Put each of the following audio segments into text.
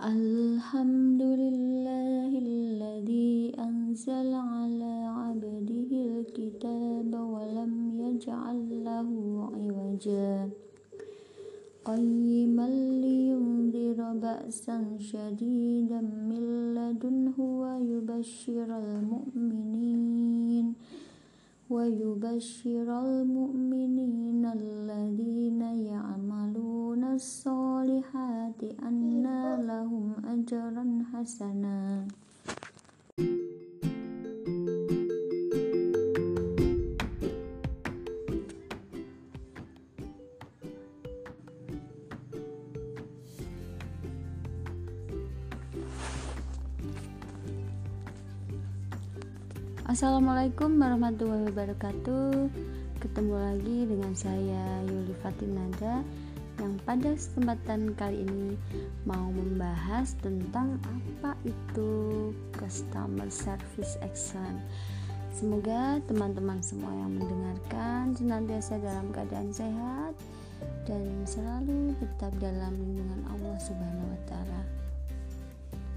الحمد لله الذي أنزل على عبده الكتاب ولم يجعل له عوجا قيما لينذر بأسا شديدا من لدنه ويبشر المؤمنين ويبشر المؤمنين الذين يعملون الصالحات hasanah. Assalamualaikum warahmatullahi wabarakatuh Ketemu lagi dengan saya Yuli Nada. Yang pada kesempatan kali ini Mau membahas tentang apa itu Customer Service Excellence Semoga teman-teman semua yang mendengarkan Senantiasa dalam keadaan sehat Dan selalu tetap dalam lindungan Allah Subhanahu wa Ta'ala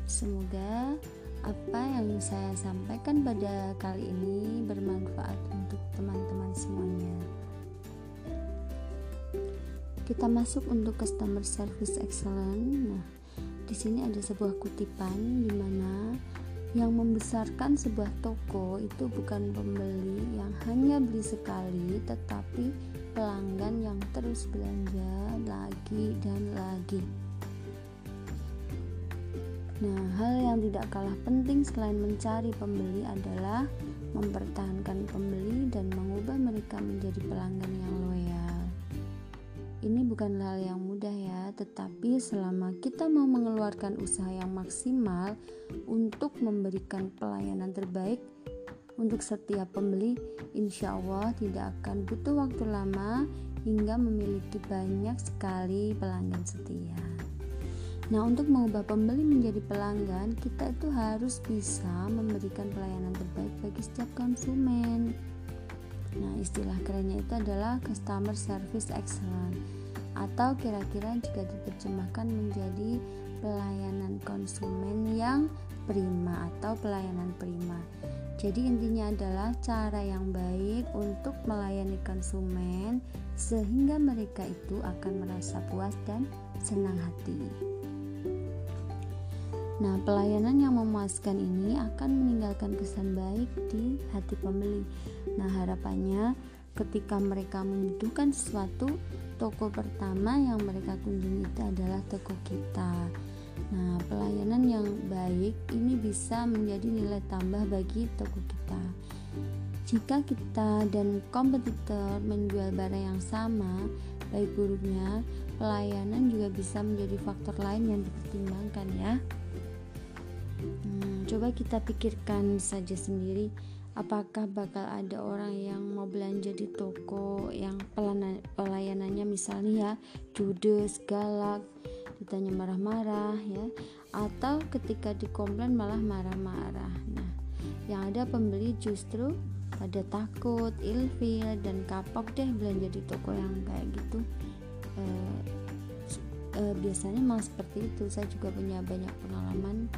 Semoga apa yang saya sampaikan pada kali ini bermanfaat untuk teman-teman semuanya. Kita masuk untuk customer service excellence. Nah, di sini ada sebuah kutipan di mana yang membesarkan sebuah toko itu bukan pembeli yang hanya beli sekali, tetapi pelanggan yang terus belanja lagi dan lagi. Nah, hal yang tidak kalah penting selain mencari pembeli adalah mempertahankan pembeli dan mengubah mereka menjadi pelanggan yang loyal. Bukan hal yang mudah ya, tetapi selama kita mau mengeluarkan usaha yang maksimal untuk memberikan pelayanan terbaik untuk setiap pembeli, insya Allah tidak akan butuh waktu lama hingga memiliki banyak sekali pelanggan setia. Nah, untuk mengubah pembeli menjadi pelanggan, kita itu harus bisa memberikan pelayanan terbaik bagi setiap konsumen. Nah, istilah kerennya itu adalah customer service excellence atau kira-kira jika diterjemahkan menjadi pelayanan konsumen yang prima atau pelayanan prima. Jadi intinya adalah cara yang baik untuk melayani konsumen sehingga mereka itu akan merasa puas dan senang hati. Nah, pelayanan yang memuaskan ini akan meninggalkan kesan baik di hati pembeli. Nah, harapannya ketika mereka membutuhkan sesuatu, toko pertama yang mereka kunjungi itu adalah toko kita. Nah, pelayanan yang baik ini bisa menjadi nilai tambah bagi toko kita. Jika kita dan kompetitor menjual barang yang sama, baik buruknya, pelayanan juga bisa menjadi faktor lain yang dipertimbangkan ya. Hmm, coba kita pikirkan saja sendiri, apakah bakal ada orang yang mau belanja di toko yang pelayanannya misalnya ya judes, galak, ditanya marah-marah ya, atau ketika dikomplain malah marah-marah. Nah, yang ada pembeli justru pada takut, ilfil dan kapok deh belanja di toko yang kayak gitu. E, e, biasanya memang seperti itu. Saya juga punya banyak pengalaman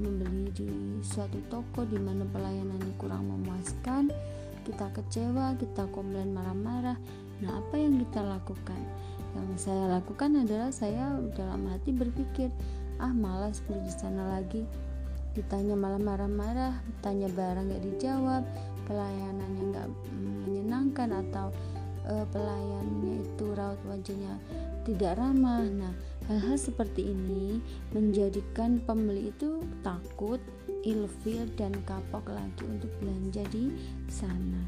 membeli di suatu toko di mana pelayanannya kurang memuaskan, kita kecewa, kita komplain marah-marah. Nah, apa yang kita lakukan? Yang saya lakukan adalah saya dalam hati berpikir, ah malas beli di sana lagi. Ditanya malah marah-marah, tanya barang gak dijawab, pelayanannya nggak menyenangkan atau uh, pelayannya itu raut wajahnya tidak ramah. Nah, hal-hal seperti ini menjadikan pembeli itu takut, ilfil dan kapok lagi untuk belanja di sana.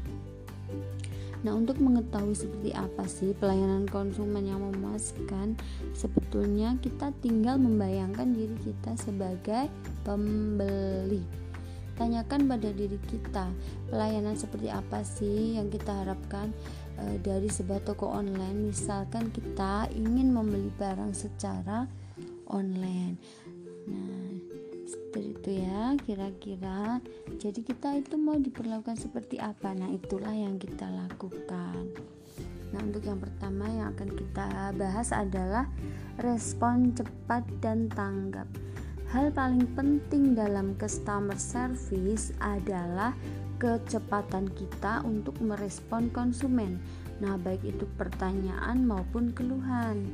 Nah, untuk mengetahui seperti apa sih pelayanan konsumen yang memuaskan, sebetulnya kita tinggal membayangkan diri kita sebagai pembeli. Tanyakan pada diri kita, pelayanan seperti apa sih yang kita harapkan e, dari sebuah toko online. Misalkan kita ingin membeli barang secara online. Nah, seperti itu ya kira-kira jadi kita itu mau diperlakukan seperti apa nah itulah yang kita lakukan nah untuk yang pertama yang akan kita bahas adalah respon cepat dan tanggap hal paling penting dalam customer service adalah kecepatan kita untuk merespon konsumen nah baik itu pertanyaan maupun keluhan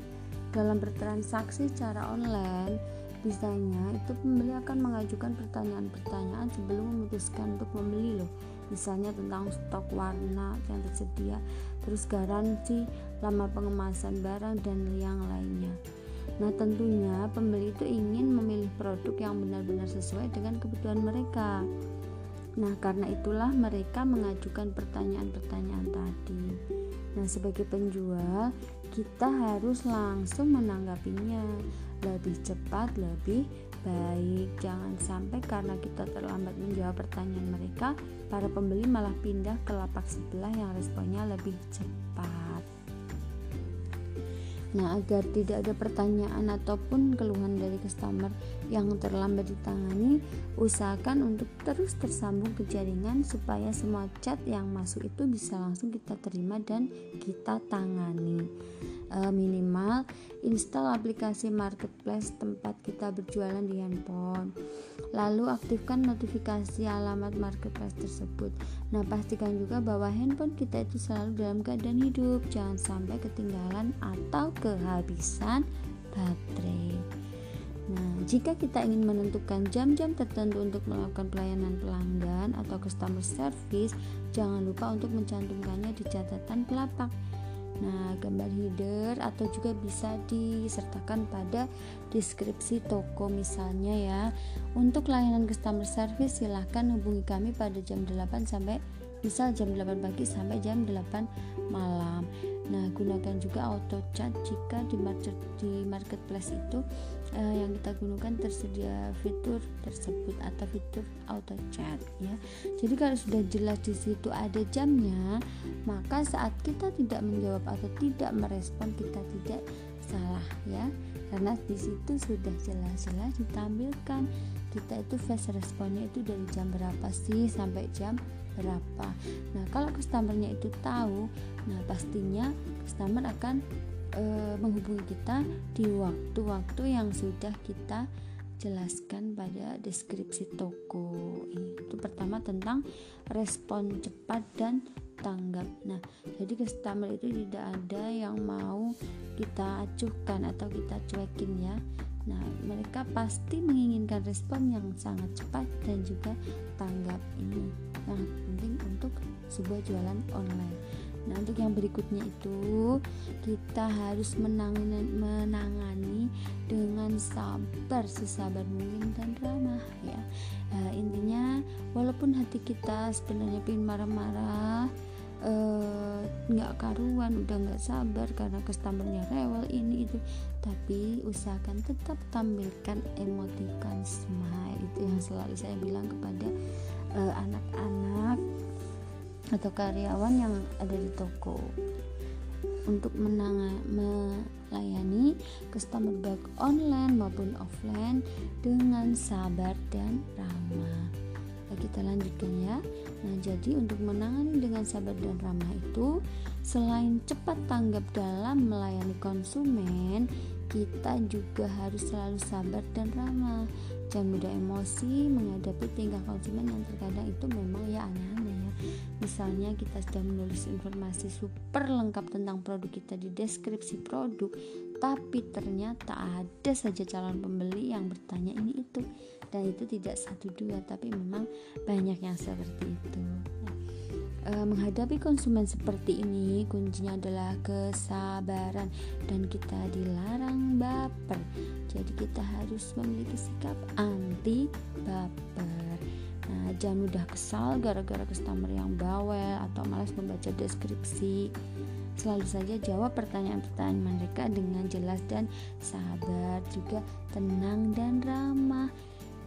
dalam bertransaksi secara online Biasanya itu pembeli akan mengajukan pertanyaan-pertanyaan sebelum memutuskan untuk membeli loh. Misalnya tentang stok warna yang tersedia, terus garansi, lama pengemasan barang dan yang lainnya. Nah, tentunya pembeli itu ingin memilih produk yang benar-benar sesuai dengan kebutuhan mereka. Nah, karena itulah mereka mengajukan pertanyaan-pertanyaan tadi. Nah, sebagai penjual, kita harus langsung menanggapinya lebih cepat, lebih baik. Jangan sampai karena kita terlambat menjawab pertanyaan mereka, para pembeli malah pindah ke lapak sebelah yang responnya lebih cepat. Nah, agar tidak ada pertanyaan ataupun keluhan dari customer yang terlambat ditangani, usahakan untuk terus tersambung ke jaringan supaya semua chat yang masuk itu bisa langsung kita terima dan kita tangani e, minimal install aplikasi marketplace tempat kita berjualan di handphone. Lalu aktifkan notifikasi alamat marketplace tersebut. Nah pastikan juga bahwa handphone kita itu selalu dalam keadaan hidup. Jangan sampai ketinggalan atau kehabisan baterai. Nah, jika kita ingin menentukan jam-jam tertentu untuk melakukan pelayanan pelanggan atau customer service, jangan lupa untuk mencantumkannya di catatan pelapak. Nah, gambar header atau juga bisa disertakan pada deskripsi toko misalnya ya. Untuk layanan customer service silahkan hubungi kami pada jam 8 sampai misal jam 8 pagi sampai jam 8 malam. Nah, gunakan juga auto chat jika di market di marketplace itu uh, yang kita gunakan tersedia fitur tersebut atau fitur auto chat ya. Jadi kalau sudah jelas di situ ada jamnya, maka saat kita tidak menjawab atau tidak merespon kita tidak salah ya. Karena di situ sudah jelas-jelas ditampilkan kita itu fast responnya itu dari jam berapa sih sampai jam berapa. Nah, kalau customernya itu tahu, nah pastinya customer akan e, menghubungi kita di waktu-waktu yang sudah kita jelaskan pada deskripsi toko. Itu pertama tentang respon cepat dan tanggap. Nah jadi customer itu tidak ada yang mau kita acuhkan atau kita cuekin ya. Nah mereka pasti menginginkan respon yang sangat cepat dan juga tanggap ini yang penting untuk sebuah jualan online Nah, untuk yang berikutnya itu kita harus menangani, menangani dengan sabar, sesabar mungkin dan ramah ya. Uh, intinya walaupun hati kita sebenarnya pengen marah-marah eh, nggak uh, karuan udah nggak sabar karena customernya rewel ini itu tapi usahakan tetap tampilkan emoticon smile itu yang selalu saya bilang kepada anak-anak uh, atau karyawan yang ada di toko untuk menanga, melayani customer baik online maupun offline dengan sabar dan ramah. Kita lanjutkan ya. Nah, jadi untuk menangani dengan sabar dan ramah itu selain cepat tanggap dalam melayani konsumen, kita juga harus selalu sabar dan ramah. Jangan mudah emosi menghadapi tingkah konsumen yang terkadang itu memang ya aneh-aneh Misalnya kita sudah menulis informasi super lengkap tentang produk kita di deskripsi produk, tapi ternyata ada saja calon pembeli yang bertanya ini itu dan itu tidak satu dua tapi memang banyak yang seperti itu. Nah, e, menghadapi konsumen seperti ini kuncinya adalah kesabaran dan kita dilarang baper. Jadi kita harus memiliki sikap anti baper. Nah, jangan mudah kesal gara-gara customer yang bawel atau malas membaca deskripsi. Selalu saja jawab pertanyaan-pertanyaan mereka dengan jelas dan sabar, juga tenang dan ramah.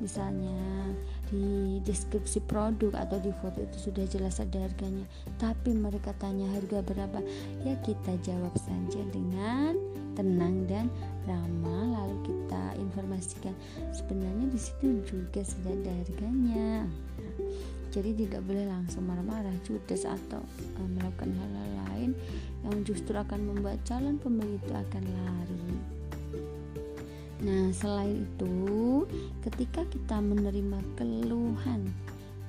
Misalnya di deskripsi produk atau di foto itu sudah jelas ada harganya, tapi mereka tanya harga berapa, ya kita jawab saja dengan tenang dan ramah lalu kita informasikan. Sebenarnya di situ juga sudah ada harganya. Jadi tidak boleh langsung marah-marah judes atau uh, melakukan hal-hal lain yang justru akan membuat calon pembeli itu akan lari nah selain itu ketika kita menerima keluhan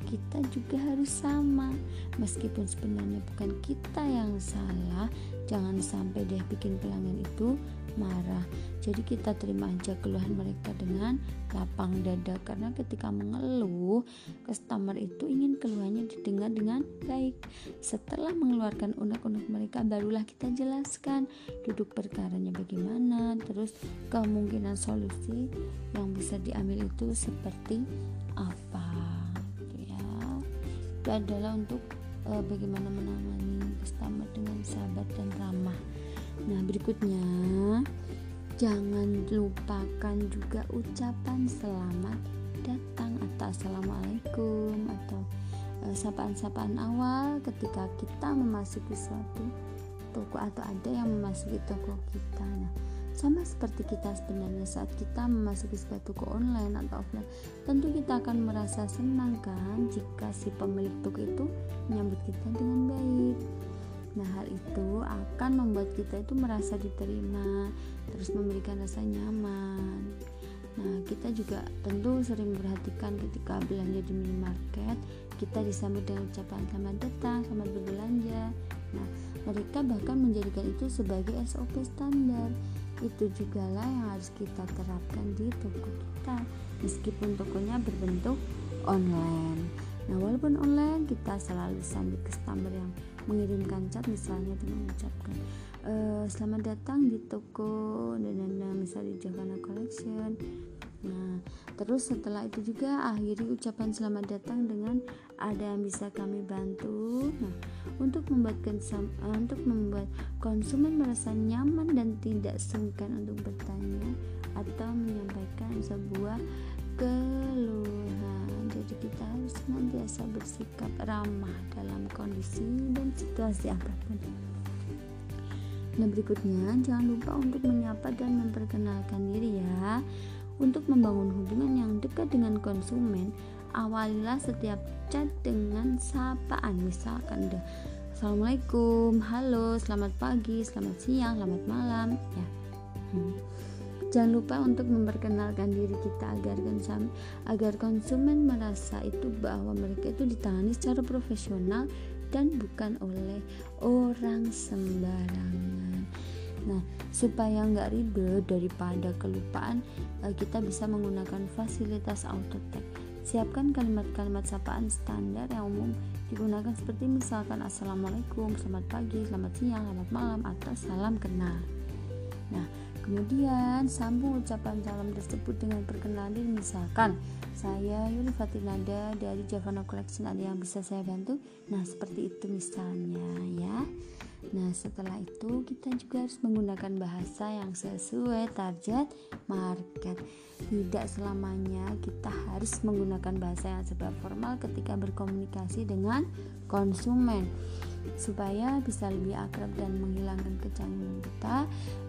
kita juga harus sama. Meskipun sebenarnya bukan kita yang salah jangan sampai deh bikin pelanggan itu marah. Jadi kita terima aja keluhan mereka dengan lapang dada. Karena ketika mengeluh customer itu ingin keluhannya didengar dengan baik. Setelah mengeluarkan unek-unek mereka barulah kita jelaskan duduk perkaranya bagaimana. Terus kemungkinan solusi yang bisa diambil itu seperti apa. Ya. Itu adalah untuk uh, bagaimana menangani customer dengan sabar dan ramah Nah, berikutnya jangan lupakan juga ucapan selamat datang atau assalamualaikum atau uh, sapaan-sapaan awal ketika kita memasuki suatu toko atau ada yang memasuki toko kita. Nah, sama seperti kita sebenarnya saat kita memasuki sebuah toko online atau offline tentu kita akan merasa senang kan jika si pemilik toko itu menyambut kita dengan baik Nah, hal itu akan membuat kita itu merasa diterima, terus memberikan rasa nyaman. Nah, kita juga tentu sering memperhatikan ketika belanja di minimarket, kita disambut dengan ucapan selamat datang, selamat berbelanja. Nah, mereka bahkan menjadikan itu sebagai SOP standar. Itu juga lah yang harus kita terapkan di toko kita, meskipun tokonya berbentuk online. Nah, walaupun online, kita selalu sambut customer yang mengirimkan cat misalnya dengan mengucapkan e, selamat datang di toko dan dan misalnya di Javana Collection. Nah terus setelah itu juga akhiri ucapan selamat datang dengan ada yang bisa kami bantu? Nah untuk membuat konsum, untuk membuat konsumen merasa nyaman dan tidak sungkan untuk bertanya atau menyampaikan sebuah keluhan jadi kita harus senantiasa bersikap ramah dalam kondisi dan situasi apa pun. Nah berikutnya jangan lupa untuk menyapa dan memperkenalkan diri ya. Untuk membangun hubungan yang dekat dengan konsumen awalilah setiap chat dengan sapaan. Misalkan udah Assalamualaikum, halo, selamat pagi, selamat siang, selamat malam ya. Hmm Jangan lupa untuk memperkenalkan diri kita agar konsumen, agar konsumen merasa itu bahwa mereka itu ditangani secara profesional dan bukan oleh orang sembarangan. Nah, supaya nggak ribet daripada kelupaan, eh, kita bisa menggunakan fasilitas auto tag. Siapkan kalimat-kalimat sapaan standar yang umum digunakan seperti misalkan Assalamualaikum, selamat pagi, selamat siang, selamat malam, atau salam kenal. Nah, Kemudian sambung ucapan salam tersebut dengan perkenalan misalkan saya Yuli Fatinada dari Javana Collection ada yang bisa saya bantu? Nah seperti itu misalnya ya. Nah setelah itu kita juga harus menggunakan bahasa yang sesuai target market. Tidak selamanya kita harus menggunakan bahasa yang serba formal ketika berkomunikasi dengan konsumen supaya bisa lebih akrab dan menghilangkan kecanggungan kita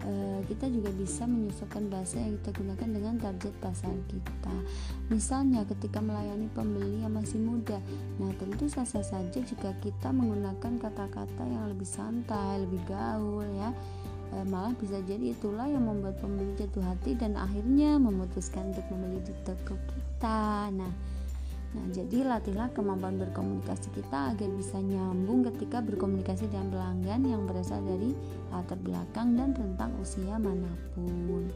e, kita juga bisa menyesuaikan bahasa yang kita gunakan dengan target pasar kita. Misalnya ketika melayani pembeli yang masih muda nah tentu sah-sah saja jika kita menggunakan kata-kata yang lebih santai lebih gaul ya. E, malah bisa jadi itulah yang membuat pembeli jatuh hati dan akhirnya memutuskan untuk membeli di toko kita. Nah Nah, jadi latihlah kemampuan berkomunikasi kita agar bisa nyambung ketika berkomunikasi dengan pelanggan yang berasal dari latar belakang dan rentang usia mana pun.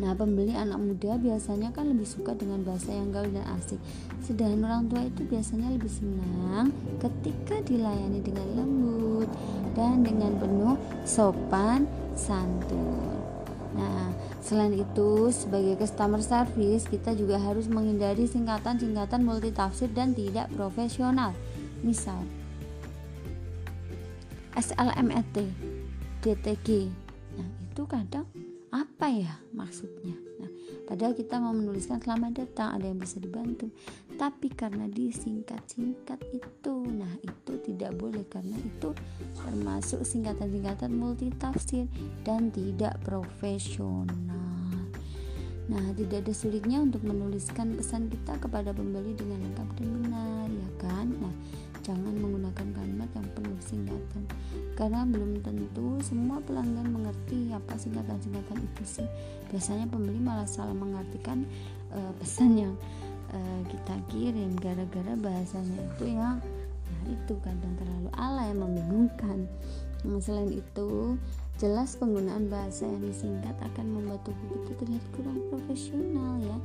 Nah, pembeli anak muda biasanya kan lebih suka dengan bahasa yang gaul dan asik. Sedangkan orang tua itu biasanya lebih senang ketika dilayani dengan lembut dan dengan penuh sopan santun. Nah, selain itu, sebagai customer service, kita juga harus menghindari singkatan-singkatan multitafsir dan tidak profesional. Misal, SLMET, DTG. Nah, itu kadang apa ya maksudnya? Nah, padahal kita mau menuliskan selamat datang, ada yang bisa dibantu. Tapi karena disingkat-singkat itu, nah tidak boleh karena itu termasuk singkatan-singkatan multitafsir dan tidak profesional. Nah, tidak ada sulitnya untuk menuliskan pesan kita kepada pembeli dengan lengkap dan benar, ya kan? Nah, jangan menggunakan kalimat yang penuh singkatan karena belum tentu semua pelanggan mengerti apa singkatan-singkatan itu sih biasanya pembeli malah salah mengartikan uh, pesan yang uh, kita kirim gara-gara bahasanya itu yang itu kadang terlalu alay membingungkan. Nah, selain itu jelas penggunaan bahasa yang disingkat akan membuat tubuh kita terlihat kurang profesional ya.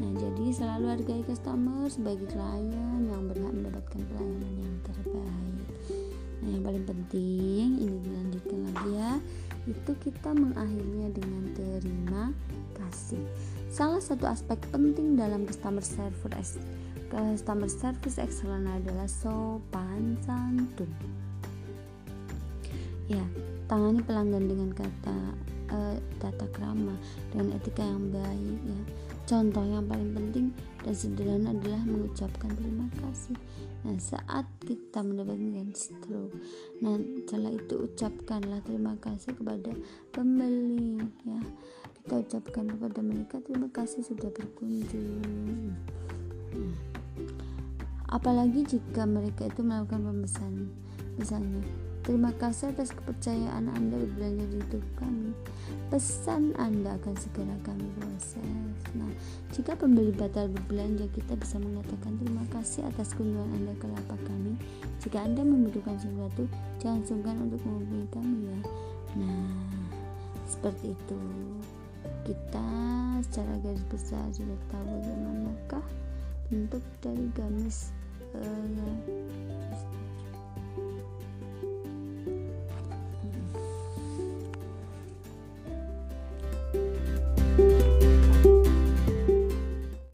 Nah jadi selalu hargai customer sebagai klien yang berhak mendapatkan pelayanan yang terbaik. Nah yang paling penting ini dilanjutkan lagi ya itu kita mengakhirinya dengan terima kasih. Salah satu aspek penting dalam customer service customer service excellent adalah sopan santun. Ya tangani pelanggan dengan kata uh, tata krama dengan etika yang baik ya. Contoh yang paling penting dan sederhana adalah mengucapkan terima kasih. Nah saat kita mendapatkan stroke nah setelah itu ucapkanlah terima kasih kepada pembeli ya. Kita ucapkan kepada mereka terima kasih sudah berkunjung. Hmm. Apalagi jika mereka itu melakukan pemesanan misalnya Terima kasih atas kepercayaan Anda berbelanja di YouTube kami. Pesan Anda akan segera kami proses. Nah, jika pembeli batal berbelanja, kita bisa mengatakan terima kasih atas kunjungan Anda ke lapak kami. Jika Anda membutuhkan sesuatu, jangan sungkan untuk menghubungi kami ya. Nah, seperti itu. Kita secara garis besar sudah tahu bagaimanakah bentuk dari gamis uh, ya,